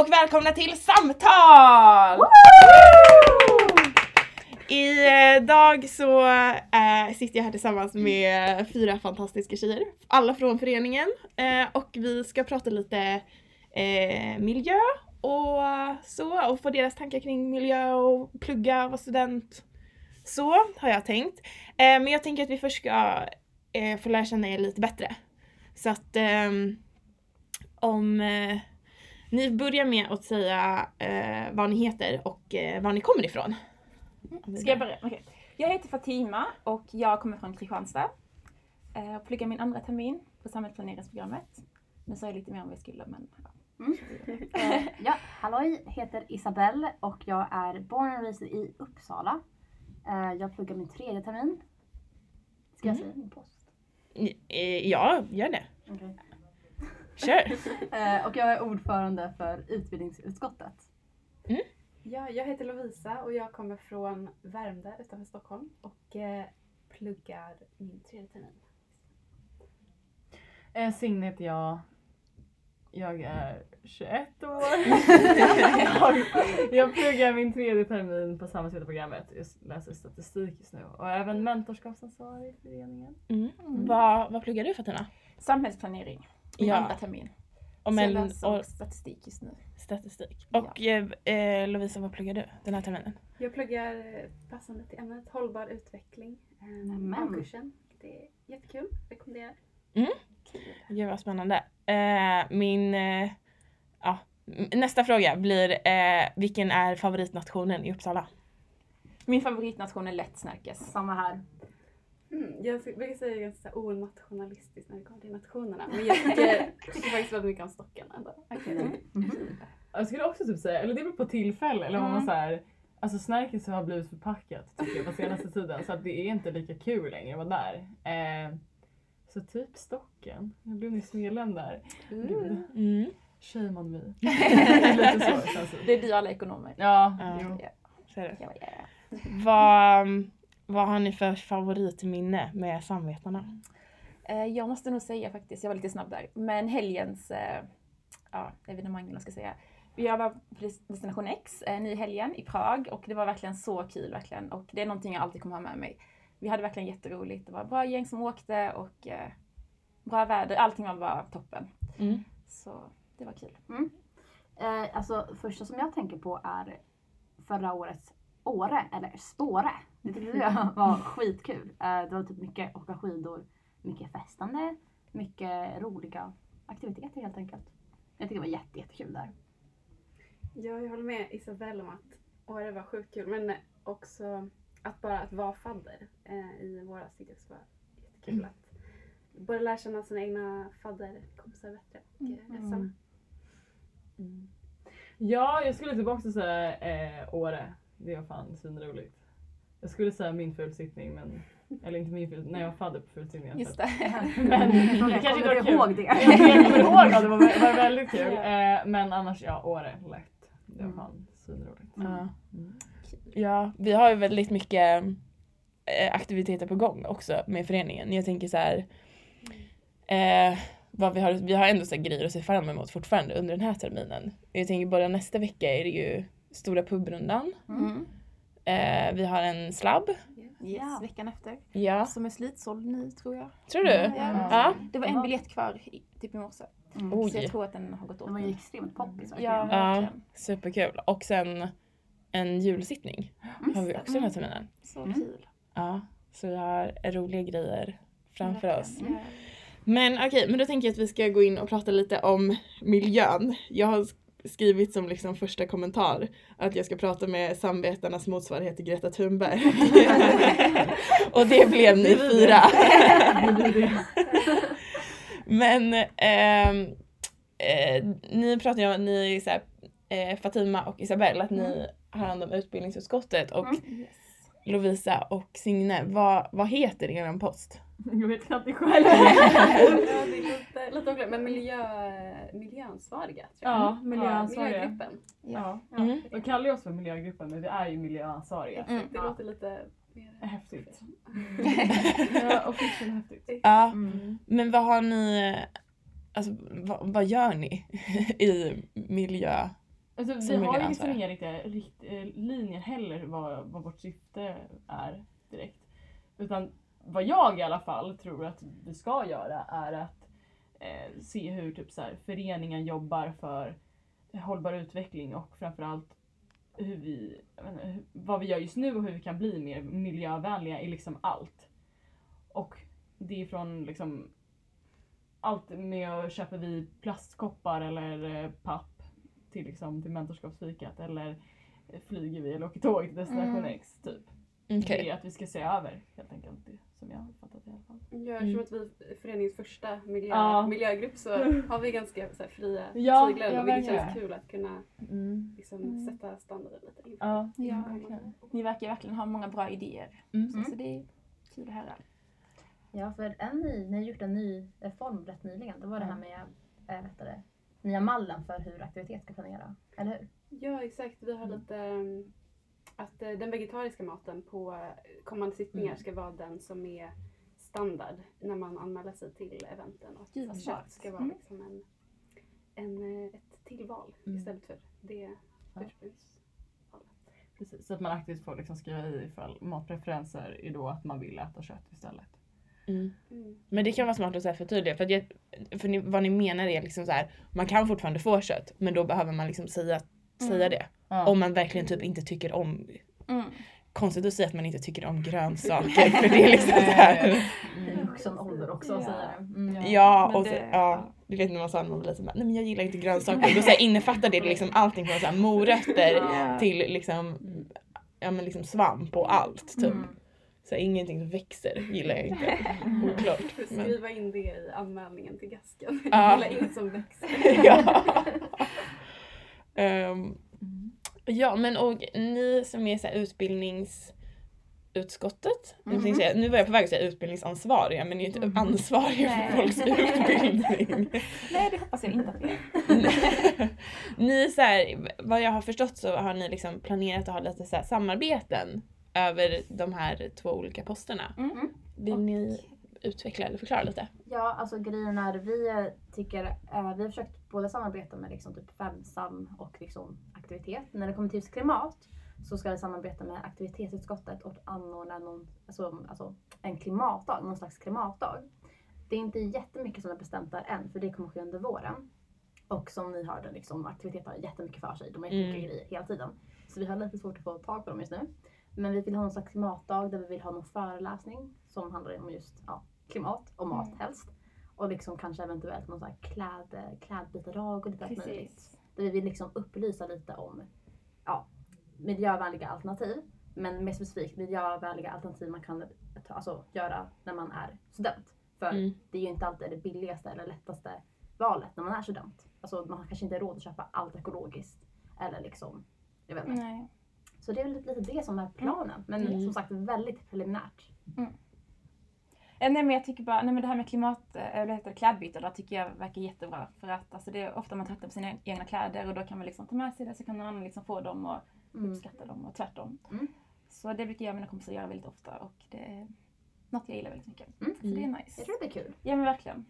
och välkomna till Samtal! Idag eh, så äh, sitter jag här tillsammans med fyra fantastiska tjejer, alla från föreningen äh, och vi ska prata lite äh, miljö och så och få deras tankar kring miljö och plugga och vara student. Så har jag tänkt. men jag tänker att vi först ska få lära känna er lite bättre. Så att ehm, om ni börjar med att säga eh, vad ni heter och eh, var ni kommer ifrån. Ska jag börja? Okay. Jag heter Fatima och jag kommer från Kristianstad. Eh, och pluggar min andra termin på samhällsplaneringsprogrammet. Nu sa jag lite mer om vad jag skulle men ja. Mm. eh, ja, halloj, heter Isabelle och jag är born and raised i Uppsala. Eh, jag pluggar min tredje termin. Ska jag mm. säga min post? Eh, ja, gör det. Okay. Kör! Eh, och jag är ordförande för utbildningsutskottet. Mm. Ja, jag heter Lovisa och jag kommer från Värmdö utanför Stockholm och eh, pluggar min tredje termin. Eh, Signe heter jag. Jag är 21 år. jag, jag pluggar min tredje termin på samhällsvetarprogrammet. Jag läser statistik just nu och är även mentorskapsansvarig i föreningen. Mm. Mm. Vad, vad pluggar du Fatima? Samhällsplanering min ja. andra termin. Och men, så jag läser och, statistik just nu. Statistik. Och ja. Eh, eh, Lovisa, vad pluggar du den här terminen? Jag pluggar eh, passande till ämnet hållbar utveckling. Eh, kursen. Det är jättekul, rekommenderar. Mm. Gud vad spännande. Eh, min, eh, ja, nästa fråga blir eh, vilken är favoritnationen i Uppsala? Min favoritnation är lätt snärkes. Samma här. Mm, jag brukar säga ganska onationalistiskt när det kommer till nationerna. Men jag tycker, tycker faktiskt väldigt mycket om stocken ändå. Okay. Mm. Mm. Jag skulle också typ säga, eller det beror på tillfälle, eller om man mm. så här, Alltså Snärkes har blivit förpackat tycker jag på senaste tiden så att det är inte lika kul längre att vara där. Eh, så typ stocken. Jag blev nyss medlem där. Mm. Mm. Shame on me. Lite så Det är vi alla ekonomer. Ja, ja. Jo. Ja. Så är det. Ja, ja. Vad, vad har ni för favoritminne med Samvetarna? Eh, jag måste nog säga faktiskt, jag var lite snabb där, men helgens eh, ja, evenemang, jag ska säga. Jag var på Destination X eh, i helgen i Prag och det var verkligen så kul verkligen och det är någonting jag alltid kommer ha med mig. Vi hade verkligen jätteroligt, det var bra gäng som åkte och bra väder, allting var bara toppen. Mm. Så det var kul. Mm. Eh, alltså första som jag tänker på är förra årets Åre, eller Spåre. Det tyckte jag var skitkul. Eh, det var typ mycket åka skidor, mycket festande, mycket roliga aktiviteter helt enkelt. Jag tycker det var jätte, jättekul där. Ja, jag håller med Isabelle om att Åre var sjukt kul, men också att bara att vara fadder eh, i våras tyckte jag var jättekul. Mm. Att både lära känna sina egna fadderkompisar bättre och eh, mm. samma. Mm. Ja, jag skulle typ också säga eh, Åre. Det var fan svinroligt. Jag skulle säga min fullsittning men eller inte min fullsittning, när jag var fadder på fullsittningen. Just det. men det kanske inte var kul. ihåg det? jag kommer ihåg det, det var, var väldigt kul. Eh, men annars ja, Åre lätt. Det var mm. fan svinroligt. Mm. Mm. Ja, vi har ju väldigt mycket eh, aktiviteter på gång också med föreningen. Jag tänker så här, eh, vad vi, har, vi har ändå så grejer att se fram emot fortfarande under den här terminen. Jag tänker bara nästa vecka är det ju Stora pubrundan. Mm. Eh, vi har en slabb. Yes, ja. veckan efter. Ja. Som är slitsåld nu tror jag. Tror du? Ja. ja. Det var en biljett kvar typ i morse. Mm. Så jag tror att den har gått åt. Den var ju extremt poppis ja, ja, superkul. Och sen en julsittning mm. har vi också den här terminen. Så mm. kul. Ja, så vi har roliga grejer framför oss. Men okej, okay, men då tänker jag att vi ska gå in och prata lite om miljön. Jag har skrivit som liksom första kommentar att jag ska prata med samvetarnas motsvarighet till Greta Thunberg. och det blev ni fyra. Men eh, eh, ni pratar ju om, ni så här, eh, Fatima och Isabelle, att ni mm. har hand om utbildningsutskottet och mm. Lovisa och Signe, vad, vad heter er post? Jag vet knappt det själv. ja, det är lite, lite Men miljö, miljöansvariga tror jag. Ja, miljöansvariga. Ja, miljögruppen. Ja. ja. Mm. De kallar ju oss för miljögruppen men vi är ju miljöansvariga. Mm. Det låter lite mer häftigt. ja, official häftigt. Ja, mm. men vad har ni, alltså vad, vad gör ni i miljö, Alltså, vi har ju liksom inga riktiga rikt, eh, linjer heller vad, vad vårt syfte är direkt. Utan vad jag i alla fall tror att vi ska göra är att eh, se hur typ så här, föreningen jobbar för hållbar utveckling och framförallt hur vi, inte, vad vi gör just nu och hur vi kan bli mer miljövänliga i liksom allt. Och det är från liksom allt med att köpa vi plastkoppar eller eh, papp till, liksom, till mentorskapsfikat eller flyger vi eller åker tåg till destination Mm. X typ. Okej. Det är att vi ska se över helt enkelt som jag har fattat i alla fall. Ja, Mm. eftersom att vi är föreningens första miljö, Ja. miljögrupp så har vi ganska så här, fria Ja, tyglar ja, vilket känns kul att kunna Mm. liksom, Mm. sätta standarden lite inför Ja, Ja, verkligen. Ni verkar verkligen ha många bra idéer. Mm. Så, så det är kul att höra. Ja, för en ny, ni har gjort en ny reform rätt nyligen. Det var det här med äh, vet det, nya mallen för hur aktivitet ska planera. Eller hur? Ja, exakt. Vi har lite um, att eh, den vegetariska maten på eh, kommande sittningar Mm. ska vara den som är standard när man anmäler sig till eventen. Och att, smart. kött ska vara Mm. liksom en, en, eh, ett tillval Mm. istället för det Ja. ursprungs... Precis, så att man aktivt får liksom skriva i ifall matpreferenser är då att man vill äta kött istället. Mm. Mm. Men det kan vara smart att så här förtydliga för, att jag, för ni, vad ni menar är liksom så här, man kan fortfarande få kött men då behöver man liksom säga, säga Mm. det. Ja. Om man verkligen typ inte tycker om, Mm. konstigt att säga att man inte tycker om grönsaker för det är liksom så här. Vuxen ålder också Ja. säger det. Mm. Ja, och så, det- ja, du vet när man sa när man var liten, nej men jag gillar inte grönsaker. Då så här, innefattar det liksom allting från så här, morötter Ja. till liksom, ja, men liksom svamp och allt. Typ. Mm. Så här, ingenting som växer gillar jag inte. Oklart. Men, Skriva in det i anmälningen till gasken. Ja. Eller inget som växer. ja. Ehm, ja men och ni som är så utbildningsutskottet, nu tänkte jag säga- nu var jag på väg att säga utbildningsansvariga men ni är inte Mhm. ansvariga Nej. för folks utbildning. Nej, det hoppas jag inte att det är. ni så här, vad jag har förstått så har ni liksom planerat att ha lite så samarbeten över de här två olika posterna. Mm. Vill ni utveckla eller förklara lite? Ja, alltså grejen är vi tycker, eh, vi har försökt både samarbeta med liksom typ Femsam och liksom aktivitet. När det kommer till just klimat så ska vi samarbeta med aktivitetsutskottet och anordna någon, alltså, alltså en klimatdag, någon slags klimatdag. Det är inte jättemycket som är bestämt där än för det kommer ske under våren. Och som ni hörde, liksom, aktivitet har jättemycket för sig. De har jättemycket Mm. grejer hela tiden. Så vi har lite svårt att få tag på dem just nu. Men vi vill ha någon slags klimatdag där vi vill ha någon föreläsning som handlar om just ja, klimat och mat Mm. helst. Och liksom kanske eventuellt någon sån här kläd, klädbytardag och lite allt möjligt. Där vi vill liksom upplysa lite om ja, miljövänliga alternativ. Men mer specifikt miljövänliga alternativ man kan ta, alltså, göra när man är student. För Mm. det är ju inte alltid det billigaste eller lättaste valet när man är student. Alltså man kanske inte har råd att köpa allt ekologiskt. Eller liksom, jag vet inte. Nej. Så det är väl lite det som är planen. Men Mm. som sagt väldigt preliminärt. Eh, Nej men jag tycker bara, nej men det här med klimat, eh, eller heter det, klädbyte tycker jag verkar jättebra. För att alltså, det är ofta man tröttnar på sina egna kläder och då kan man liksom ta med sig det så kan någon annan liksom få dem och Mm. uppskatta dem och tvärtom. Mm. Så det brukar jag och mina kompisar göra väldigt ofta och det är något jag gillar väldigt mycket. Mm. Så det är nice. Jag tror det blir kul. Ja men verkligen.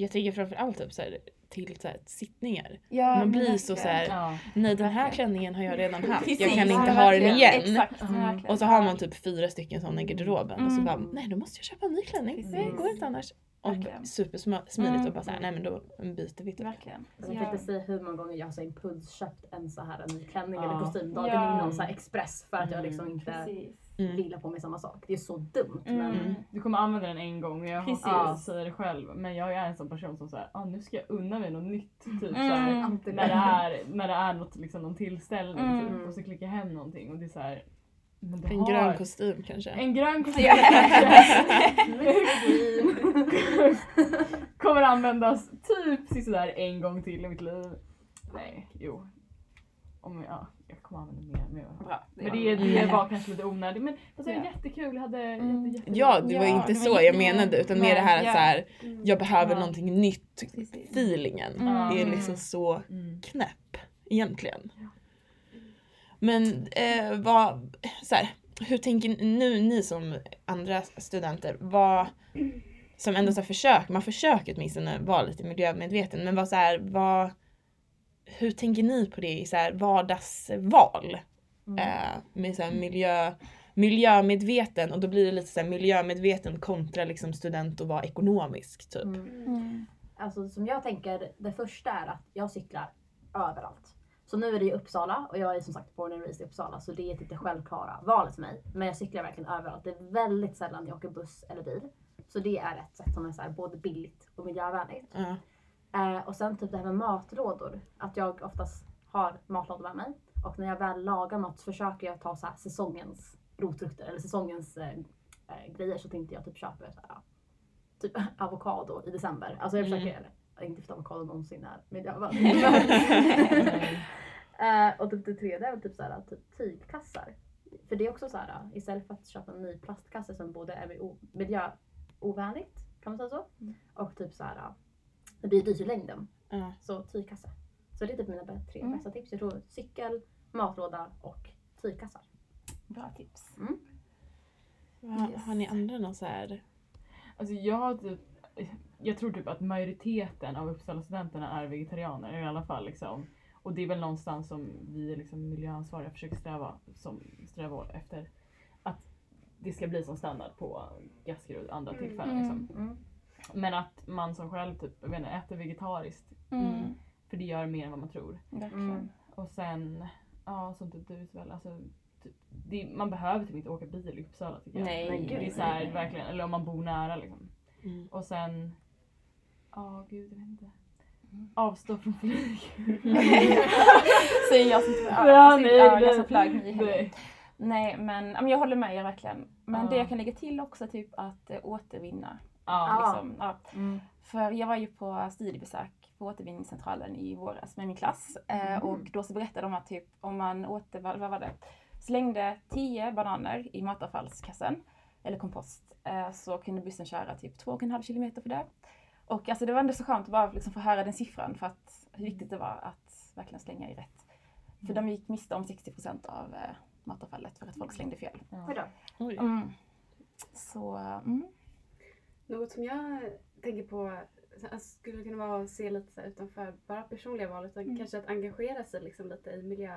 Jag tänker framförallt typ så här, till så här, sittningar. Ja, Man blir så så här, Ja. nej den här klänningen har jag redan haft, jag kan inte ha den igen. Exakt, Mm. Och så har man typ fyra stycken sådana i garderoben och så Mm. bara, nej då måste jag köpa en ny klänning, det Precis. går inte annars. Och Verkligen. supersmidigt Mm. och bara såhär, nej men då byter vi typ. Verkligen. Jag Ja. tänkte säga hur många gånger jag har så impulsköpt en så här en ny klänning Ja. eller kostym dagen Ja. innan så här express för att jag Mm. liksom inte Precis. Mm. vill ha på mig samma sak. Det är så dumt. Mm. Men Du kommer använda den en gång och jag Precis. att säga det själv men jag är en sån person som säger ah, nu ska jag unna mig något nytt. Typ, Mm. alltid när, det är, när det är något, liksom, någon tillställning Mm. typ, och så klickar jag hem någonting och det är så här, men du En har grön kostym kanske. En grön kostym Ja. kommer användas typ sådär en gång till i mitt liv. Nej, jo. Om jag, ja, jag kommer använda mer. Men, jag, Bra. men det, det Mm. var kanske lite onödigt. Men var Ja. jättekul. Jag hade Mm. jätte, jätte, Ja, det var Ja, inte det var så jag jättekul. menade utan mer det här att Nej, så här, Mm. jag behöver Ja. någonting nytt. Feelingen Mm. är liksom så Mm. knäpp egentligen. Men eh, vad, så här, hur tänker nu ni som andra studenter, vad, som ändå så här försök, man försöker åtminstone vara lite miljömedveten, men vad så här, vad, hur tänker ni på det i så här vardagsval? Mm. Eh, med så här miljö, miljömedveten och då blir det lite så här miljömedveten kontra liksom student och vara ekonomisk typ. Mm. Mm. Alltså som jag tänker, det första är att jag cyklar överallt. Så nu är det i Uppsala och jag är som sagt born and raised i Uppsala så det är typ det självklara valet för mig. Men jag cyklar verkligen överallt. Det är väldigt sällan jag åker buss eller bil. Så det är ett sätt som är så här både billigt och miljövänligt. Ja. Eh, och sen typ det här med matlådor. Att jag oftast har matlådor med mig. Och när jag väl lagar mat så försöker jag ta så här säsongens rotfrukter eller säsongens eh, eh, grejer. Så tänkte jag typ köpa så här, typ avokado i december. Alltså jag försöker, mm. inte för avokado någonsin är miljövänligt. Eh, och typ det tredje är väl typ, såhär, typ tygkassar. För det är också så här istället för att köpa en ny plastkasse som både är miljöovänligt, kan man säga så? Mm. Och typ så här, det blir dyrt i längden. Ja. Så tygkasse. Så det är typ mina tre Mm. bästa tips. Jag tror cykel, matlåda och tygkassar. Bra tips. Har, har ni andra någon så här? Alltså jag har typ, jag tror typ att majoriteten av Uppsala-studenterna är vegetarianer i alla fall liksom. Och det är väl någonstans som vi liksom miljöansvariga försöker sträva, som, sträva efter. Att det ska bli som standard på gasker och andra Mm. tillfällen. Liksom. Mm. Men att man som själv typ, jag vet inte, äter vegetariskt. Mm. För det gör mer än vad man tror. Verkligen. Mm. Och sen, ja som typ du Isabel, alltså, typ, det, man behöver typ inte åka bil i Uppsala tycker jag. Nej, Men gud, Det är så här, verkligen, eller om man bor nära liksom. Mm. Och sen, ja gud jag vet inte. Avstå från flyg. Säger jag som flög. Nej. Nej men, ja, men jag håller med er verkligen. Men Ja. det jag kan lägga till också typ att eh, återvinna. Ja, Ja. Liksom, ja. Mm. För jag var ju på studiebesök på återvinningscentralen i våras med min klass. Eh, och då så berättade de att typ om man åter, vad, var det? slängde 10 bananer i matavfallskassen, eller kompost, eh, så kunde bussen köra typ 2,5 kilometer för det. Och alltså det var ändå så skönt att bara liksom få höra den siffran för att hur viktigt det var att verkligen slänga i rätt. För de gick miste om 60 procent av eh, matavfallet för att folk slängde fel. Oj. Mm. Så, mm. Något som jag tänker på alltså, skulle kunna vara att se lite utanför bara personliga val utan Mm. kanske att engagera sig liksom lite i miljö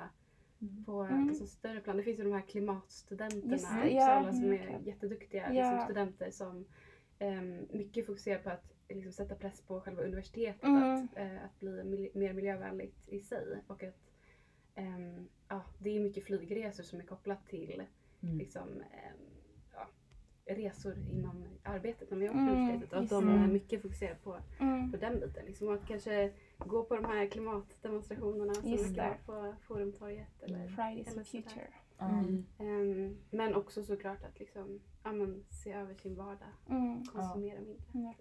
på Mm. alltså, större plan. Det finns ju de här klimatstudenterna Just i det, ja, Uppsala som är verkligen. jätteduktiga Ja. liksom, studenter som em, mycket fokuserar på att liksom, sätta press på själva universitetet Mm. att, eh, att bli mil- mer miljövänligt i sig och att em, ja, det är mycket flygresor som är kopplat till Mm. liksom, ja, resor inom arbetet när man jobbar på Mm, universitetet och att de är mycket fokuserade på, Mm. på den biten. Liksom, och att kanske gå på de här klimatdemonstrationerna som Just brukar vara på Forumtorget. Eller, Fridays for eller future. Mm. Em, men också såklart att liksom, ja, men, se över sin vardag, Mm. konsumera mindre.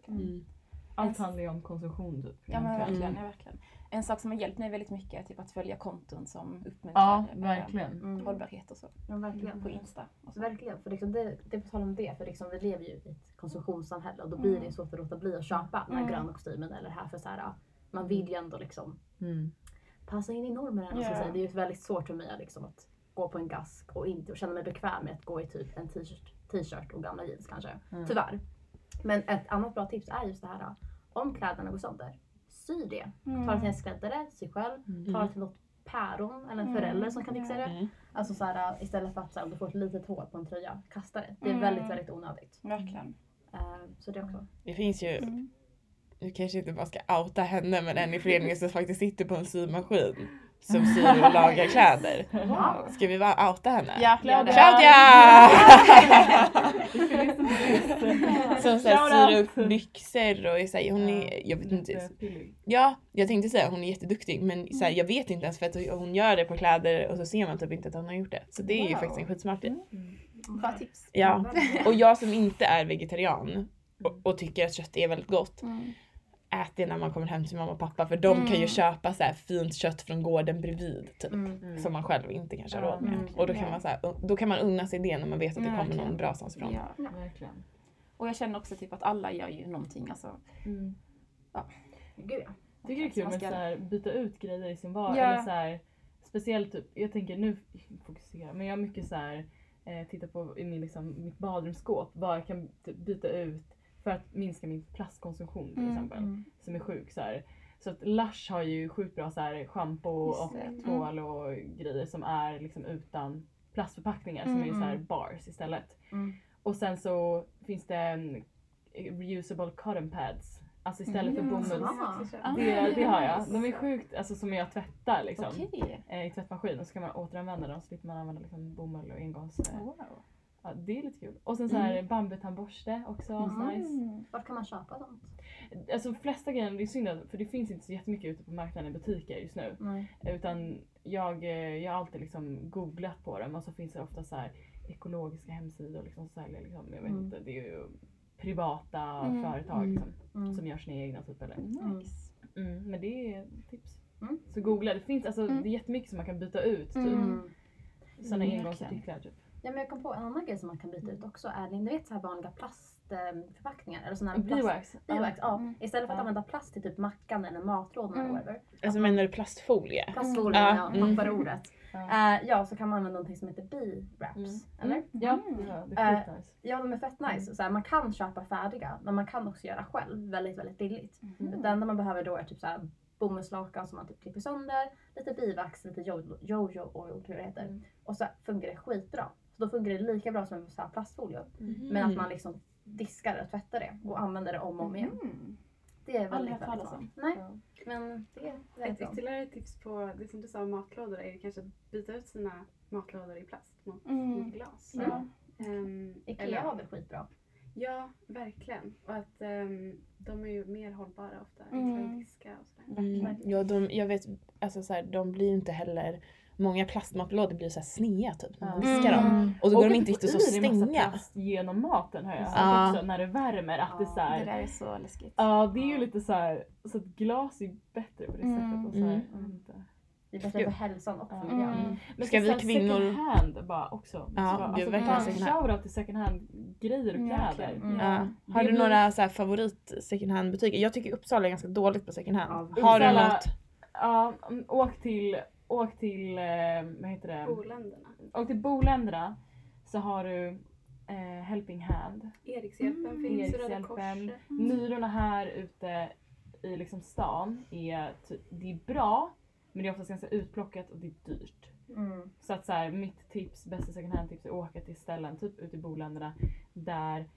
Mm. Allt handlar ju om konsumtion typ. Ja men verkligen, ja, verkligen. En sak som har hjälpt mig väldigt mycket är typ att följa konton som uppmuntrar Ja, eh, verkligen. Mm. hållbarhet och så. Ja, verkligen. På Insta. Och så. Verkligen, för liksom det, det är på tal om det, för liksom vi lever ju i ett konsumtionssamhälle och då blir det ju svårt att låta bli att köpa den här Mm. gröna kostymen eller här för så här, ja, man vill ju ändå liksom Mm. passa in i normerna. säga. Det är ju väldigt svårt för mig liksom, att gå på en gask och inte och känna mig bekväm med att gå i typ en t-shirt, t-shirt och gamla jeans kanske. Mm. Tyvärr. Men ett annat bra tips är just det här, om kläderna går sönder, sy det. Mm. Ta det till en skräddare, sy själv, ta det till något päron eller en Mm. förälder som kan fixa det. Mm. Alltså så här, istället för att så här, du får ett litet hål på en tröja, kasta det. Det är Mm. väldigt, väldigt onödigt. Verkligen. Eh, så det också. Det finns ju, Mm. nu kanske inte bara ska outa henne men en i föreningen som faktiskt sitter på en symaskin som syr och lagar kläder. Wow. Ska vi bara outa henne? Ja, det. Claudia! som så här, syr upp byxor och är så här, hon är, jag vet inte. Ja, jag tänkte säga hon är jätteduktig men så här, jag vet inte ens för att hon gör det på kläder och så ser man typ inte att hon har gjort det. Så det är ju Wow. faktiskt en skitsmart grej. Bra tips. Ja, och jag som inte är vegetarian och, och tycker att kött är väldigt gott, Mm. Ät det när man kommer hem till mamma och pappa för de kan ju Mm. köpa så här fint kött från gården bredvid typ. Mm. Som man själv inte kanske har råd med. verkligen. Och då kan, man så här, då kan man unna sig det när man vet att det kommer någon bra någonstans ifrån. Ja. Verkligen. Och jag känner också typ att alla gör ju någonting. Alltså. Gud ja. Jag tycker det är kul Man med ska- så här, byta ut grejer i sin vardag. Ja. Eller så här, speciellt typ, jag tänker nu fokusera, men jag har mycket så här, eh, titta på i min, liksom, mitt badrumsskåp vad jag kan typ byta ut för att minska min plastkonsumtion till Mm, exempel. Mm. Som är sjuk. Så, här. Så att Lush har ju sjukt bra så här shampoo och. Mm. tvål och grejer som är liksom utan plastförpackningar som är Mm. så här bars istället. Mm. Och sen så finns det reusable cotton pads. Alltså istället för Mm. bomull. Ah. Det, det har jag. De är sjukt, alltså som jag tvättar liksom. Okej. eh, I tvättmaskin och så kan man återanvända dem så slipper man använda liksom bomull och engångs... Wow. Ja, det är lite kul. Och sen så här bambutandborste också, Mhm. nice. Mm. Vart kan man köpa sånt? Alltså de flesta grejerna, det är synd att- för det finns inte så jättemycket ute på marknaden i butiker just nu. Nej. Utan jag, eh, jag har alltid liksom googlat på dem och så finns det ofta så här ekologiska hemsidor liksom som säljer liksom, jag vet Mm. inte, det är ju privata Mm. företag Mm. liksom, Mm. som gör sina egna typ eller. Nice. Mm, men det är tips. Mm. Så googla, det finns alltså, Mm. det är jättemycket som man kan byta ut. Typ. Mm. Mm. Sådana Mm, engångsartiklar typ. Ja men jag kom på en annan grej som man kan byta ut också är, ni vet så här vanliga plastförpackningar? Eller såna här plast... Biwax. Biwax, ja. Mm. Istället för att Ja. använda plast till typ mackan eller matlådan eller Mm. whatever. Alltså menar du plastfolie? Plastfolie, Mm. ja, mm. tappar ordet. Ja. Eh, ja, så kan man använda någonting som heter bee-wraps. Mm. Eller? Ja, Mm. ja, skitnice. Ja, de är fett nice. Så här, man kan köpa färdiga, men man kan också göra själv väldigt, väldigt billigt. Mm. Det enda man behöver då är typ så här bomullslakan som man typ klipper sönder, lite bivax, lite jo- jojo oil tror jag det heter. Mm. Och så fungerar det skitbra. Då fungerar det lika bra som en så här plastfolie. Mm. Men att man liksom diskar och tvättar det och använder det om och om igen. Mm. Det är väldigt, väldigt bra. om. Nej, Ja. men det är Ett ytterligare tips på det som du sa om matlådor är ju kanske att byta ut sina matlådor i plast mot, Mm. glas. Ja. Ehm, Ikea eller- har väl skitbra? Ja, verkligen. Och att ehm, de är ju mer hållbara ofta. Mm. Enklare att diska och sådär. Mm. Ja, de, jag vet, alltså så här, de blir ju inte heller, många plastmatlådor blir så här snea typ när man Ja. diskar dem. Mm. Och då går Och de inte riktigt att stänga. genom maten har jag hört Ja. också, när det värmer. Att det är så Det här, där är så läskigt. Ja, det är ju lite så här, så att glas är bättre på det Mm. sättet. Och så här, Mm. inte. Det är bättre för hälsan och för Ja. miljön. Mm. Men Ska vi kvinnor- Second hand bara också. Ja, gud, alltså, verkligen bara second hand. Shoutout till second hand grejer och Mm, kläder. verkligen. Mm. Ja. Det Har du blir- några så här favorit second hand butiker? Jag tycker Uppsala är ganska dåligt på second hand. Ja, Har du något? Ja, mm, åk till, åk till, eh, vad heter det? Boländerna. Åk till Boländerna så har du eh, Helping Hand. Erikshjälpen Mm. finns, Röda Erikshjälpen. Korset. Myrorna här ute i liksom stan är, det är bra men det är oftast ganska utplockat och det är dyrt. Mm. Så att så här, mitt tips, bästa second hand tips är att åka till ställen typ ute i boländerna där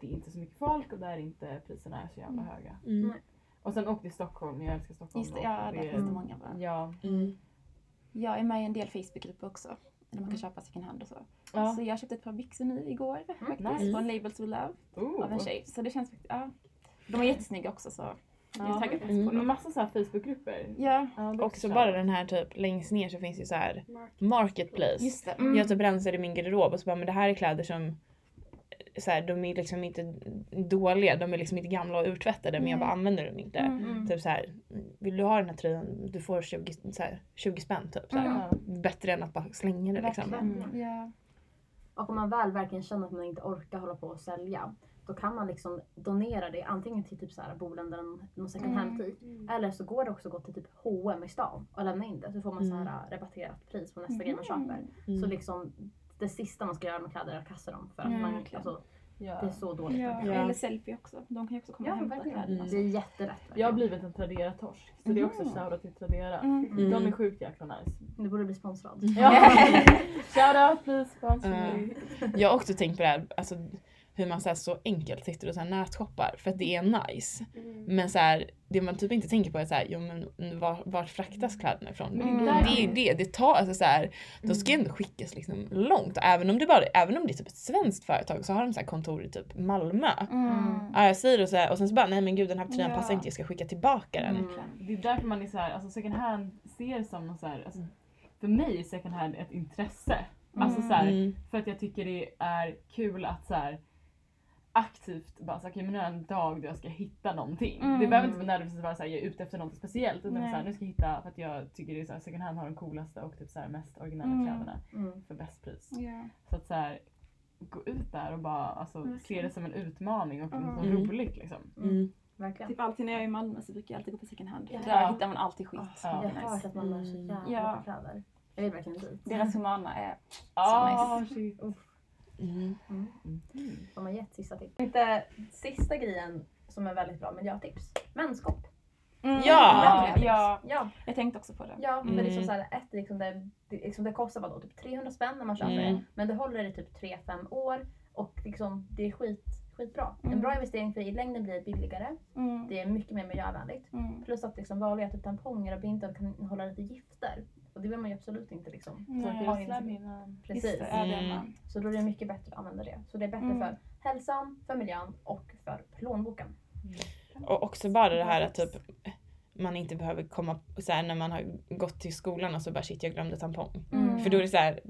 det är inte så mycket folk och där inte priserna är så jävla Mm. höga. Mm. Och sen åk till Stockholm, jag älskar Stockholm. Just det, ja, där det- finns det många bra. Ja. Mm. Jag är med i en del Facebookgrupper också. Där man kan Mm. köpa second hand och så. ja. Så jag köpte ett par byxor nu igår faktiskt. nice. Från Labels We Love Oh. av en tjej. Så det känns faktiskt, ja. De är jättesnygga också så jag är Ja. taggad Mm. på Men dem. massa så här Facebookgrupper. Ja, Ja, Också bara den här typ längst ner så finns det så här marketplace. just det. Mm. Jag typ rensade i min garderob och så bara, men det här är kläder som så här, de är liksom inte dåliga, de är liksom inte gamla och urtvättade men jag bara använder dem inte. Mm. Mm. Typ så här, vill du ha den här tröjan, du får 20, så här, 20 spänn typ. Så här. Mm. Bättre än att bara slänga det liksom. Verkligen. Mm. Och om man väl verkligen känner att man inte orkar hålla på och sälja, då kan man liksom donera det antingen till typ så här eller någon- second hand butik. Mm. Eller så går det också att gå till typ H&M i stan och lämna in det. Så får man så Mm. här rabatterat pris på nästa grej man köper. Mm. Så liksom det sista man ska göra med kläder är att kasta dem. För att Ja, man, verkligen. alltså, Ja. det är så dåligt. Ja. Ja. Eller Sellpy också. De kan ju också komma Ja, och hämta verkligen. Mm. Det är jätterätt. Jag har verkligen. blivit en Tradera-torsk. Så det är också Mhm. shoutout till Tradera. Mm. Mm. De är sjukt jäkla nice. Du borde bli sponsrad. Ja. Shoutout please sponsor Ja. me. Jag har också tänkt på det här, alltså, hur man så, här, så enkelt sitter och så här, nätshoppar för att det är nice. Mm. Men så här, det man typ inte tänker på är så här, jo, men var, vart fraktas kläderna ifrån? Mm. Det är ju det, det tar alltså så här, de ska ändå skickas liksom långt. Och även om det bara, även om det är typ ett svenskt företag så har de så här kontor i typ Malmö. Mm. Ja, jag säger det så här, och sen så bara, nej men gud den här tröjan Ja. passar inte, jag ska skicka tillbaka den. Mm. Det är därför man är så här, alltså second hand ser som någon så här, alltså, för mig är second hand ett intresse. Alltså så här, Mm. för att jag tycker det är kul att så här, aktivt bara så okej men nu är det en dag då jag ska hitta någonting. Mm. Det behöver inte nödvändigtvis vara såhär jag är ute efter något speciellt utan Nej. så här, nu ska jag hitta för att jag tycker det är så här, second hand har de coolaste och typ så här, mest originella Mm. kläderna Mm. för bäst pris. Ja. Så att så här, gå ut där och bara alltså, se Verkligen. det som en utmaning och Mm. Mm. roligt liksom. Mm. Verkligen. Typ alltid när jag är i Malmö så brukar jag alltid gå på second hand. Ja. Där hittar man alltid skit. Ja. Jag har hört att man lär så Mm. jävla Ja. kläder. Jag vill verkligen dit. Deras humana är Ah, nice. shit. Mm. Mm. Mm. De har gett sista tips. Inte sista grejen som är väldigt bra miljötips. Menskopp. Mm. Ja. Ja, ja, Ja, jag tänkte också på det. ja men Mm. liksom så här, ett, liksom det, liksom det kostar vadå, typ 300 spänn när man köper Mm. det. Men det håller i typ 3-5 år och liksom, det är skit, skitbra. En Mm. bra investering för i längden blir billigare. Mm. Det är mycket mer miljövänligt. Mm. Plus att liksom vanliga typ tamponger och bintar kan innehålla lite gifter. Och det vill man ju absolut inte liksom. Nej, ha i jag sin- slämmer. Precis. Mm. Så då är det mycket bättre att använda det. Så det är bättre Mm. för hälsan, för miljön och för plånboken. Och också bara det här att typ man inte behöver komma så här när man har gått till skolan och så bara shit jag glömde tampong. Mm. För då är det så här,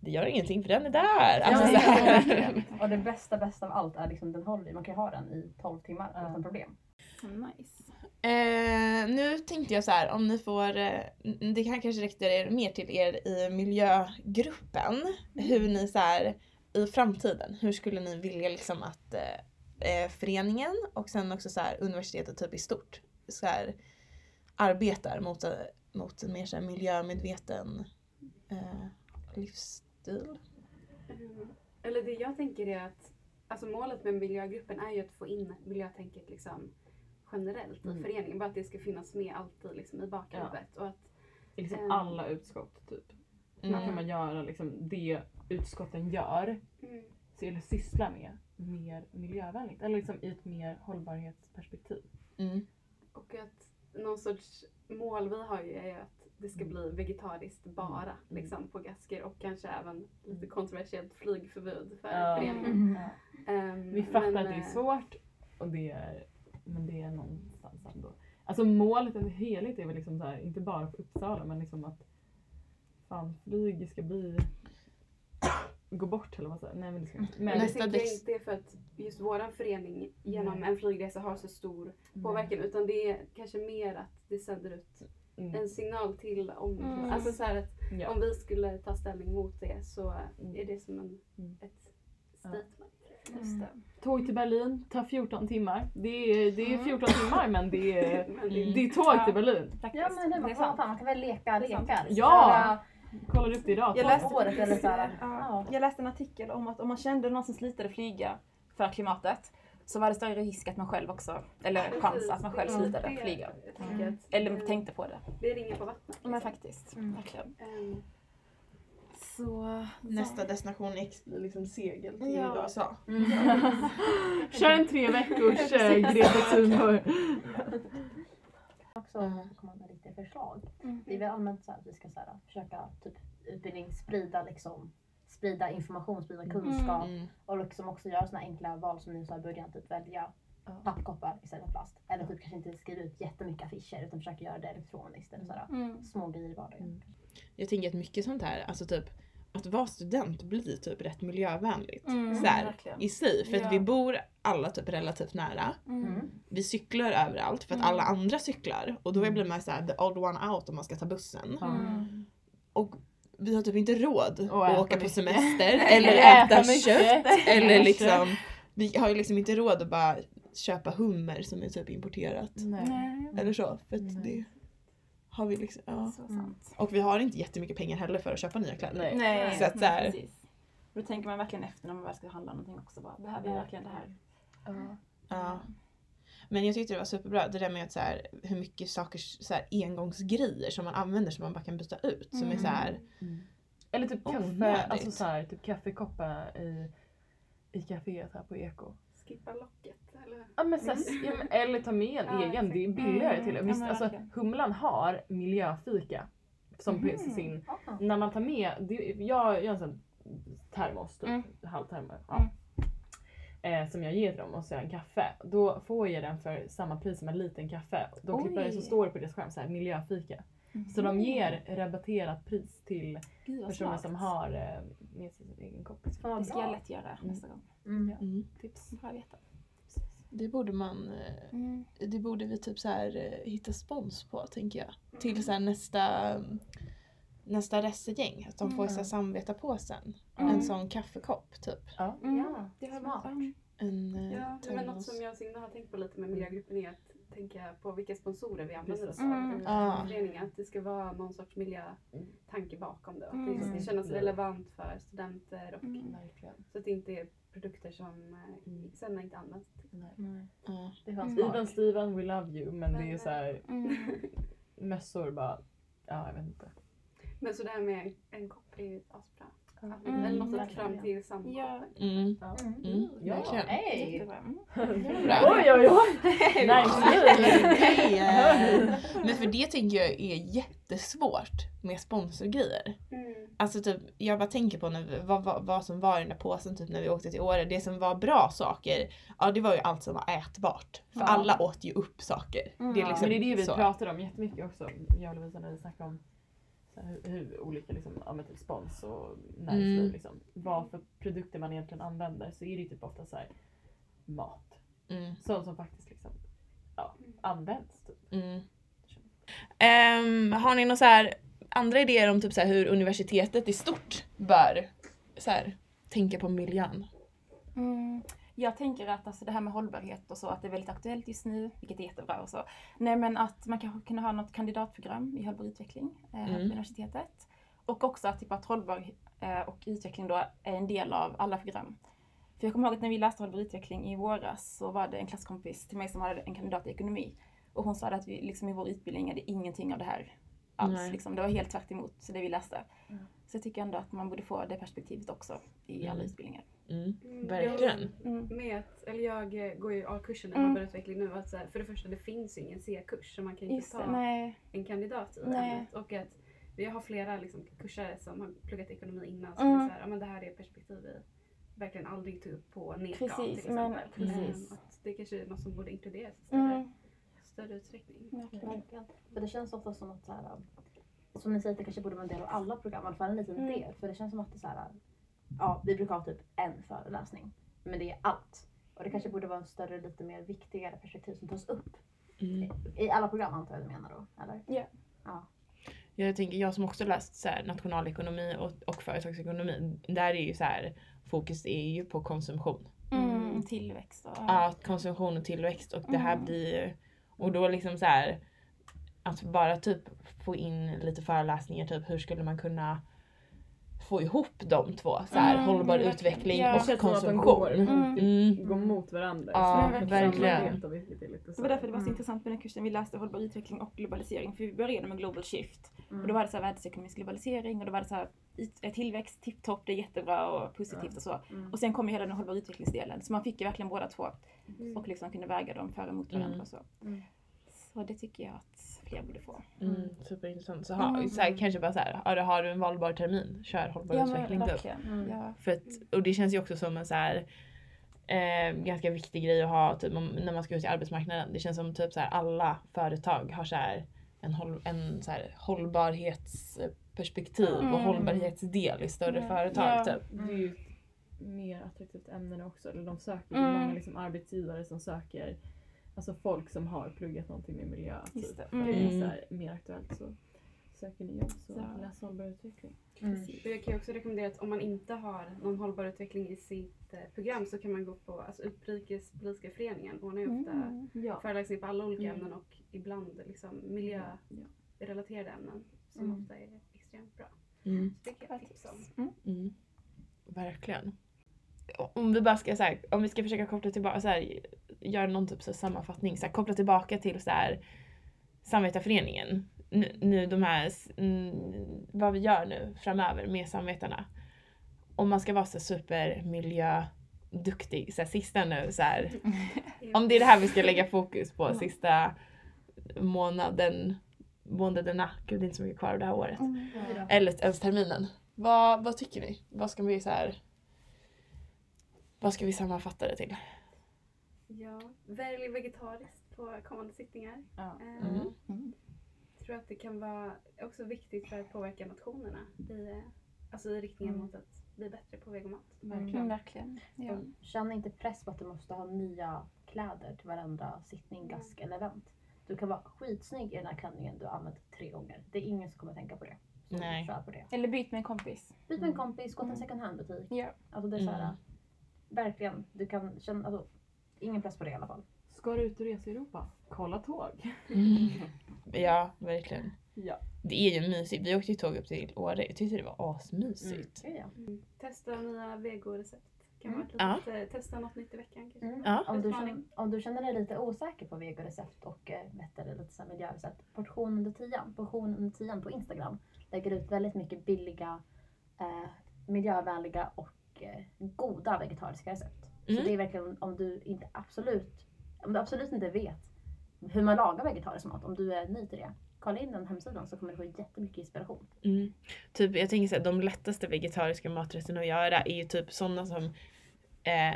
det gör ingenting för den är där. Alltså, Ja, så här. och det bästa, bästa av allt är liksom den håller Man kan ha den i 12 timmar utan problem. Nice. Eh, nu tänkte jag så här, om ni får, eh, det kan kanske rikta er mer till er i miljögruppen. Hur ni så här, i framtiden, hur skulle ni vilja liksom att eh, eh, föreningen och sen också så här, universitetet typ i stort så här, arbetar mot, eh, mot en mer så här, miljömedveten eh, livsstil? Mm. Eller det jag tänker är att alltså målet med miljögruppen är ju att få in miljötänket liksom generellt i Mm. föreningen. Bara att det ska finnas med alltid liksom i bakhuvudet. Och att, I liksom Mm. alla utskott typ. Hur kan Mm. man göra liksom det utskotten gör, så- eller sysslar med, mer miljövänligt? Eller liksom i ett mer hållbarhetsperspektiv. Mm. Och att någon sorts mål vi har ju är att det ska bli vegetariskt bara Mm. liksom på Gasker och kanske även lite kontroversiellt flygförbud för Ja. föreningen. Ehm, Vi fattar men, att det är eh, svårt, och det är, men det är någonstans ändå. Alltså målet i helhet är väl liksom så här, inte bara för Uppsala men liksom att fan flyg ska bli gå bort eller vad säger Nej men det ska inte. Men, Men jag Nästa tänker inte för att just våran förening genom Nej. en flygresa har så stor påverkan utan det är kanske mer att det sänder ut Mm. en signal till om, Mm. alltså så här att Ja. om vi skulle ta ställning mot det så Mm. är det som en, Mm. ett statement. Det. Tåg till Berlin tar 14 timmar. Det är, det är Mm. 14 timmar men det är, det, är tåg till Berlin. Ja men det, det är sant. fan, man kan väl leka lekar. Ja! Kollar upp det idag. Jag läste året eller så här. Ja, Ja. jag läste en artikel om att om man kände någon som slitade flyga för klimatet så var det större risk att man själv också, eller chans att man själv det- flyga. Att Eller tänkte på det. Det ringer på vattnet. Men liksom. faktiskt, Mm. verkligen. Ehm, Så... Nästa destination X blir liksom segel till Ja. USA. Kör en tre veckors äh, Greta Thunberg. Också Mm. komma med lite förslag. Mm. Det är väl allmänt så här att vi ska så här, försöka typ utbildning sprida liksom sprida information, sprida kunskap Mm. och liksom också göra såna enkla val som ni sa i början, typ välja Ja. pappkoppar istället för plast. Eller typ kanske inte skriva ut jättemycket affischer utan försöka göra det elektroniskt eller sådär. Mm. Små grejer i vardagen. Mm. Jag tänker att mycket sånt här, alltså typ att vara student blir typ rätt miljövänligt. Mm, så här, i sig. För Ja. att vi bor alla typ relativt nära. Mm. Vi cyklar överallt för att Mm. alla andra cyklar. Och då blir man såhär the odd one out om man ska ta bussen. Mm. Och vi har typ inte råd Och att åka på mycket. semester Eller äta kött. Eller liksom, vi har ju liksom inte råd att bara köpa hummer som är typ importerat. Nej. Nej. Eller så. För att Nej. det har vi liksom, ja. Så sant. Och vi har inte jättemycket pengar heller för att köpa nya kläder. Nej. Nej, Så att så här- precis. Då tänker man verkligen efter när man väl ska handla någonting också. Bara, behöver jag verkligen det här? Ja. Men jag tyckte det var superbra det där med att så här, hur mycket saker, så här, engångsgrejer som man använder som man bara kan byta ut. Som är Mm. så här, Eller typ kaffe, Onödigt. alltså så här, typ kaffekoppar i, i kaféet här på Eko. Skippa locket eller? Ja, men så här, ja, men, eller ta med en Ja, egen, det är billigare Mm, till och ja, Visst, men alltså. Humlan har miljöfika. Som på sin, Ja. när man tar med, det, jag, jag har en sån termos, typ, Mm. halvtermos. Ja. Mm. Eh, som jag ger till dem och så en kaffe. Då får jag den för samma pris som en liten kaffe. Då Oj. klipper det så står det på deras skärm så här, miljöfika. Så de ger rabatterat pris till Gud, personer smart. som har eh, med sig sin egen kopp. Det ska jag lätt göra Mm. nästa gång. Mm. mm. Tips. Bra att veta. Det borde man, eh, Mm. det borde vi typ så här eh, hitta spons på tänker jag. Till så här nästa, nästa resegäng. Att de får så här Mm. samvetapåsen. Mm. En sån kaffekopp typ. Mm. Ja, det har smart. Mm. En eh, Ja, men något som jag och Signe har tänkt på lite med miljögruppen är att tänka på vilka sponsorer vi använder oss av Mm. Ah. föreningen. Att det ska vara någon sorts miljötanke bakom det. Att det Mm. ska kännas Mm. relevant för studenter och Mm. Verkligen. så att det inte är produkter som eh, Mm. sen inte används. Nej. Ja. Det var Mm. smart. Steven, Steven, we love you. Men det är så här Mm. mössor bara, ja jag vet inte. Men så det här med en kopp är ju asbra. Att- Mm, Eller något verkligen. fram till samma Ja. kopp. Mm. Ja. Mm. Ja. Verkligen. Hey. Mm. Oj oj oj! Nice! Men för det tänker jag är jättesvårt med sponsorgrejer. Mm. Alltså typ, jag bara tänker på när, vad, vad, vad som var i den där påsen typ när vi åkte till Åre. Det som var bra saker, ja det var ju allt som var ätbart. För Ja. alla åt ju upp saker. Mm. Det är Ja, liksom Men det är det vi så. pratar om jättemycket också, jag och Lovisa när vi snackar om hur, hur olika liksom, ja, typ spons och näringsliv, Mm. liksom, vad för produkter man egentligen använder så är det ju typ ofta så här, mat. Mm. Sånt som faktiskt liksom, ja, används. Typ. Mm. Ehm, har ni några så här andra idéer om typ så här hur universitetet i stort bör så här, tänka på miljön? Mm. Jag tänker att alltså, det här med hållbarhet och så, att det är väldigt aktuellt just nu, vilket är jättebra och så. Nej men att man kanske kunde ha något kandidatprogram i hållbar utveckling eh, Mm. på universitetet. Och också att, typ, att hållbar eh, och utveckling då är en del av alla program. För jag kommer ihåg att när vi läste hållbar utveckling i våras så var det en klasskompis till mig som hade en kandidat i ekonomi. Och hon sa att vi liksom i vår utbildning är det ingenting av det här alls. Liksom. Det var helt tvärt emot det vi läste. Mm. Så jag tycker ändå att man borde få det perspektivet också i alla Mm. utbildningar. Mm. Mm, Verkligen. Mm. Med att, eller jag eh, går ju A-kursen i Mm. hållbar utveckling nu. Att så här, för det första, det finns ju ingen C-kurs så man kan inte ta nej. en kandidat i Nej. ämnet. Och att vi har flera liksom, kursare som har pluggat ekonomi innan som Mm. är så här, ja, men det här är perspektiv vi verkligen aldrig tog upp på NECA till Precis, exempel. men- precis. Att det kanske är något som borde inkluderas Mm. större utsträckning. Verkligen. Verkligen. För det känns ofta som att så här, som ni säger det kanske borde vara en del av alla program, i alla fall en liten Mm. del. För det känns som att det är så här, ja vi brukar ha typ en föreläsning, men det är allt. Och det kanske borde vara en större, lite mer viktigare perspektiv som tas upp. Mm. I alla program antar jag du menar då, eller? Ja. Ja. Jag tänker, jag som också läst så här, nationalekonomi och, och företagsekonomi, där är ju så här, fokus är ju på konsumtion. Mm. Tillväxt och... Ja, konsumtion och tillväxt och det här Mm. blir ju, och då liksom så här att bara typ få in lite föreläsningar, typ hur skulle man kunna få ihop de två? Så här, Mm, hållbar verkligen. utveckling Ja. Det och att de konsumtion. går, Mm. Mm. går mot varandra. Ja, Så verkligen. Det så. var därför det var så Mm. intressant med den kursen vi läste hållbar utveckling och globalisering. För vi började med global shift. Mm. Och då var det så här världsekonomisk globalisering och då var det så här tillväxt, tipptopp, det är jättebra och positivt och så. Mm. Och sen kom ju hela den hållbar utvecklingsdelen. Så man fick ju verkligen båda två Mm. och liksom kunde väga dem för och emot varandra Mm. och så. Mm. Så det tycker jag att fler borde få. Mm, superintressant. Så, ha, Mm. så här, kanske bara så här, har, du- en valbar termin, kör hållbar utveckling typ. Mm. Ja. För att, och det känns ju också som en så här, eh, ganska viktig grej att ha typ, om, när man ska ut i arbetsmarknaden. Det känns som typ så här, alla företag har så här, en, håll, en så här, hållbarhetsperspektiv och Mm. hållbarhetsdel i större Mm. företag. Ja. Typ. Ett mer attraktivt ämne nu också. Eller de söker, det Mm. är många liksom arbetsgivare som söker alltså folk som har pluggat någonting med miljö. Just Typ. det. För att det är Mm. så här, mer aktuellt så söker ni jobb så Ja. läs hållbar utveckling. Mm. Och jag kan ju också rekommendera att om man inte har någon hållbar utveckling i sitt eh, program så kan man gå på alltså, Utrikespolitiska föreningen. Ordnar ju ofta Mm. Ja. föreläsningar på alla olika Mm. ämnen och ibland liksom miljörelaterade ämnen som Mm. ofta är extremt bra. Mm. Så det kan jag tipsa om. Mm. Verkligen. Om vi bara ska så här, om vi ska försöka koppla tillbaka, så här, göra någon typ så sammanfattning, så här, koppla tillbaka till så här, Samvetarföreningen. Nu, nu de här, mm, vad vi gör nu framöver med samvetarna. Om man ska vara så supermiljöduktig, så här, sista nu så här, om det är det här vi ska lägga fokus på sista månaden, månaderna, gud det är inte så mycket kvar av det här året. Mm. Eller ens terminen. Vad, vad tycker ni? Vad ska vi så här, vad ska vi sammanfatta det till? Ja, välj vegetariskt på kommande sittningar. Ja. Eh, Mm. Mm. Jag tror att det kan vara också viktigt för att påverka nationerna i, eh, alltså i riktningen Mm. mot att bli bättre på vegomat. Mm, verkligen. Ja. Och Känn inte press på att du måste ha nya kläder till varenda sittning, gask eller event. Du kan vara skitsnygg i den här klänningen du har använt tre gånger. Det är ingen som kommer tänka på det. Så Nej. kör på det. Eller byt med en kompis. Byt med en Mm. kompis, gå till en Mm. second hand-butik. Ja. Alltså det är så här, Mm. Verkligen, du kan känna, alltså, ingen press på det i alla fall. Ska du ut och resa i Europa? Kolla tåg. Mm. Ja, verkligen. Ja. Det är ju mysigt. Vi åkte ju tåg upp till Åre. Jag tyckte det var asmysigt. Ja, ja. Testa nya vegorecept. Kan Mm. ett litet, testa något nytt i veckan kanske. Mm. Ja. Om, du känner, om du känner dig lite osäker på vegorecept och eh, vet, eller lite så miljörecept. Portion under tian, portion under tian på Instagram lägger ut väldigt mycket billiga, eh, miljövänliga och eh, goda vegetariska recept. Mm. Så det är verkligen om du inte absolut, om du absolut inte vet hur man lagar vegetarisk mat, om du är ny till det. Kolla in den hemsidan så kommer du få jättemycket inspiration. Mm. Typ, jag tänker såhär, de lättaste vegetariska maträtterna att göra är ju typ sådana som eh,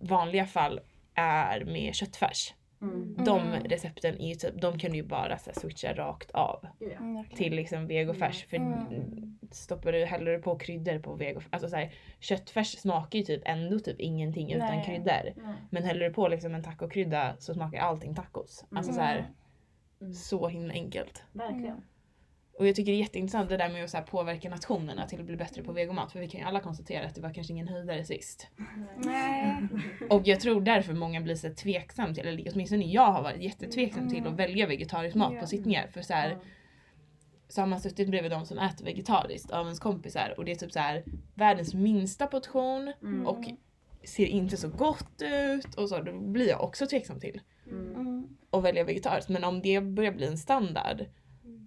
vanliga fall är med köttfärs. Mm. De Mm. recepten är ju typ, de kan du ju bara så här, switcha rakt av Ja. Mm, verkligen. till liksom vegofärs. För Mm. stoppar du, häller du på kryddor på vegofärs, alltså så här, köttfärs smakar ju typ ändå typ ingenting utan Nej. kryddor. Nej. Men häller du på liksom en tacokrydda så smakar allting tacos. Alltså så här, Mm. så himla enkelt. Verkligen. Och jag tycker det är jätteintressant det där med att så här påverka nationerna till att bli bättre på vegomat. För vi kan ju alla konstatera att det var kanske ingen höjdare sist. Nej. Och jag tror därför många blir så tveksam till, eller åtminstone jag har varit jättetveksam till att välja vegetarisk mat Ja. på sittningar. För så här, Mm. så har man suttit bredvid de som äter vegetariskt av ens kompisar och det är typ så här världens minsta portion Mm. och ser inte så gott ut och så. Då blir jag också tveksam till Mm. Mm. att välja vegetariskt. Men om det börjar bli en standard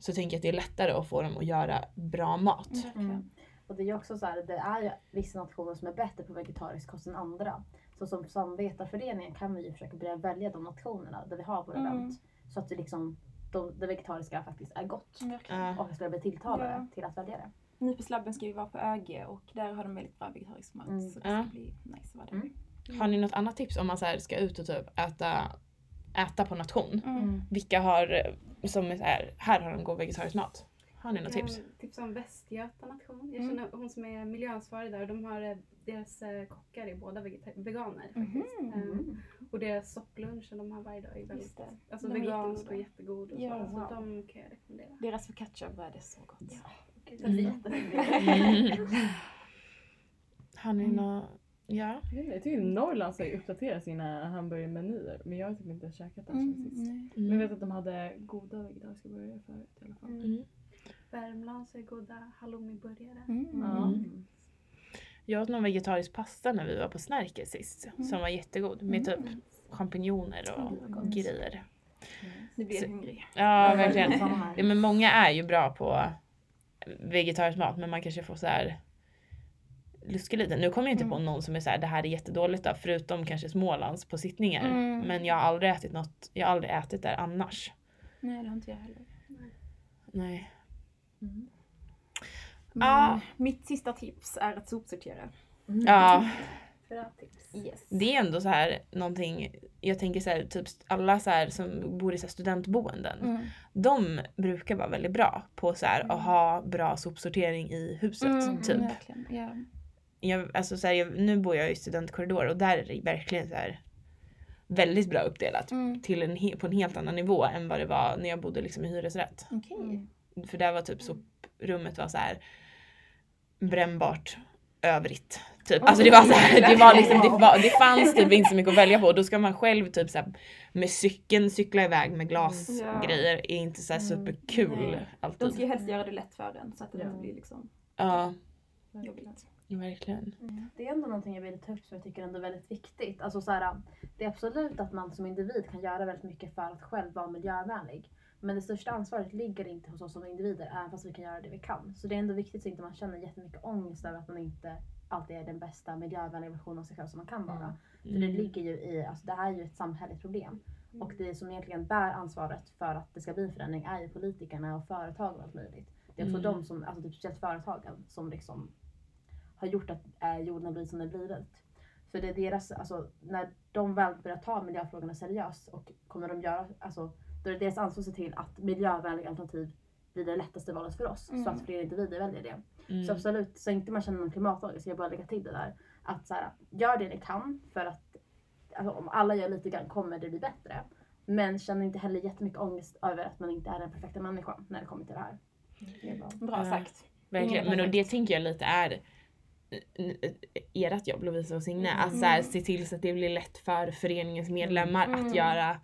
så tänker jag att det är lättare att få dem att göra bra mat. Verkligen. Mm. Och det är ju också så här, det är ju vissa nationer som är bättre på vegetarisk kost än andra. Så som samvetarföreningen kan vi ju försöka börja välja de nationerna där vi har våra Mm. event. Så att det liksom, de, det vegetariska faktiskt är gott. Ja. Och jag skulle bli tilltalade Ja. till att välja det. Nu på slabben ska vi vara på ÖG och där har de väldigt bra vegetarisk mat. Mm. Så det ska bli nice att vara där. Mm. Har ni något annat tips om man så här ska ut och typ äta, äta på nation? Mm. Vilka har, som är så här, här har de god vegetarisk mat? Har ni något Jag tips? kan tipsa om Västgöta nation. Jag Mm. känner hon som är miljöansvarig där och de har eh, deras eh, kockar är båda veganer Mhm. faktiskt. Eh, Mm. Och deras sopplunchen de har varje dag är väldigt det. alltså, De är vegansk och jättegod. Och Ja, så, wow. så de kan jag rekommendera. Deras focacciabröd är så gott. Jag jättehungrig. Mm. Har ni Mm. något? Ja. Jag vet inte, Jag tycker Norrland ska uppdatera sina hamburgermenyer men jag har typ inte käkat den sen sist. Mm. Men jag Mm. vet att de hade goda vegetariska burgare förut i alla fall. Mm. Värmland så är goda halloumiburgare. Mm. Ja. Mm. Jag åt någon vegetarisk pasta när vi var på Snärke sist. Som var jättegod. Med typ champinjoner och Mm, grejer. Nu blir jag Så- hungrig. Ja, verkligen. Ja, men många är ju bra på vegetarisk mat men man kanske får så här luska lite. Nu kommer jag inte på Mm. någon som är så här, det här är jättedåligt då, förutom kanske Smålands på sittningar. Mm. Men jag har aldrig ätit något, jag har aldrig ätit där annars. Nej det har inte jag heller. Nej. Mm. Men Ah. Mitt sista tips är att sopsortera. Mm. Ja. Yes. det är ändå så här någonting, jag tänker så här, typ alla så här som bor i så här studentboenden. Mm. De brukar vara väldigt bra på så här, Mm. att ha bra sopsortering i huset. Mm, Typ. Verkligen. Ja. jag, alltså så här, jag, nu bor jag i studentkorridor och där är det verkligen så här väldigt bra uppdelat. Mm. Till en, he- på en helt annan nivå än vad det var när jag bodde liksom i hyresrätt. Okej. Mm. För där var typ soprummet var så här brännbart övrigt. Typ. Alltså det var så här, det var liksom, det, var, det fanns typ inte så mycket att välja på. Då ska man själv typ så här, med cykeln cykla iväg med glasgrejer. Är inte så här Mm. superkul. De alltid. ska ju helst göra det lätt för en så att det inte blir liksom Ja, jobbigt. Verkligen. Mm. Det är ändå någonting jag vill ta upp som jag tycker ändå är väldigt viktigt. Alltså så här, det är absolut att man som individ kan göra väldigt mycket för att själv vara miljövänlig. Men det största ansvaret ligger inte hos oss som individer, även fast vi kan göra det vi kan. Så det är ändå viktigt så inte man känner jättemycket ångest över att man inte alltid är den bästa miljövänliga versionen av sig själv som man kan vara. För det Mm. ligger ju i, alltså det här är ju ett samhälleligt problem. Och det som egentligen bär ansvaret för att det ska bli förändring är ju politikerna och företag och allt möjligt. Det är också Mm. de som, alltså typ speciellt företagen, som liksom har gjort att eh, jorden har blivit som den blivit. För det är deras, alltså när de väl börjar ta miljöfrågorna seriöst och kommer de göra, alltså då är det deras ansvar att se till att miljövänliga alternativ blir det lättaste valet för oss. Så Mm. att fler individer väljer det. Mm. Så absolut, så inte man känner någon klimatångest, jag bara lägga till det där. Att så här, gör det ni kan för att alltså, om alla gör lite grann kommer det bli bättre. Men känn inte heller jättemycket ångest över att man inte är den perfekta människan när det kommer till det här. Det är bra. Bra Ja. sagt. Verkligen. Mm, Men och det tänker jag lite är ert jobb Lovisa och Signe, Mm. att så här, se till så att det blir lätt för föreningens medlemmar Mm. att göra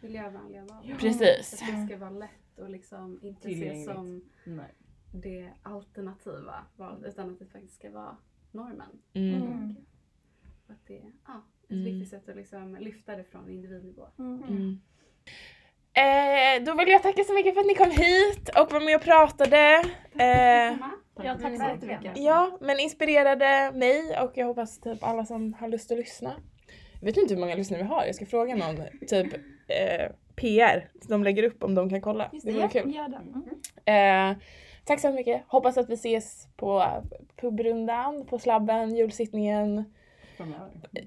Miljövänliga val. precis. Att det ska vara lätt och liksom inte Tillgängligt. som Nej. det alternativa valet utan att det faktiskt ska vara normen. Mm. Mm. Och att det är ja, ett Mm. viktigt sätt att liksom lyfta det från individnivå. Mm. Eh, då vill jag tacka så mycket för att ni kom hit och var med och pratade. Eh, Ja, tack så jättemycket. ja, men inspirerade mig och jag hoppas typ alla som har lust att lyssna. Jag vet inte hur många lyssnare vi har, jag ska fråga någon, typ eh, PR, de lägger upp om de kan kolla. Just Det det, vore ja, kul. gör det. Mm. Eh, tack så mycket, hoppas att vi ses på pubrundan, på slabben, julsittningen,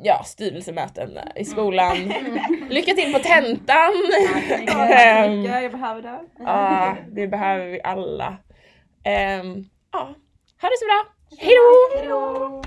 ja styrelsemöten i skolan. Lycka till på tentan! Ja, Ehm, jag behöver det. Ja, det behöver vi alla. Ehm, ja, ha det så bra. Hej då!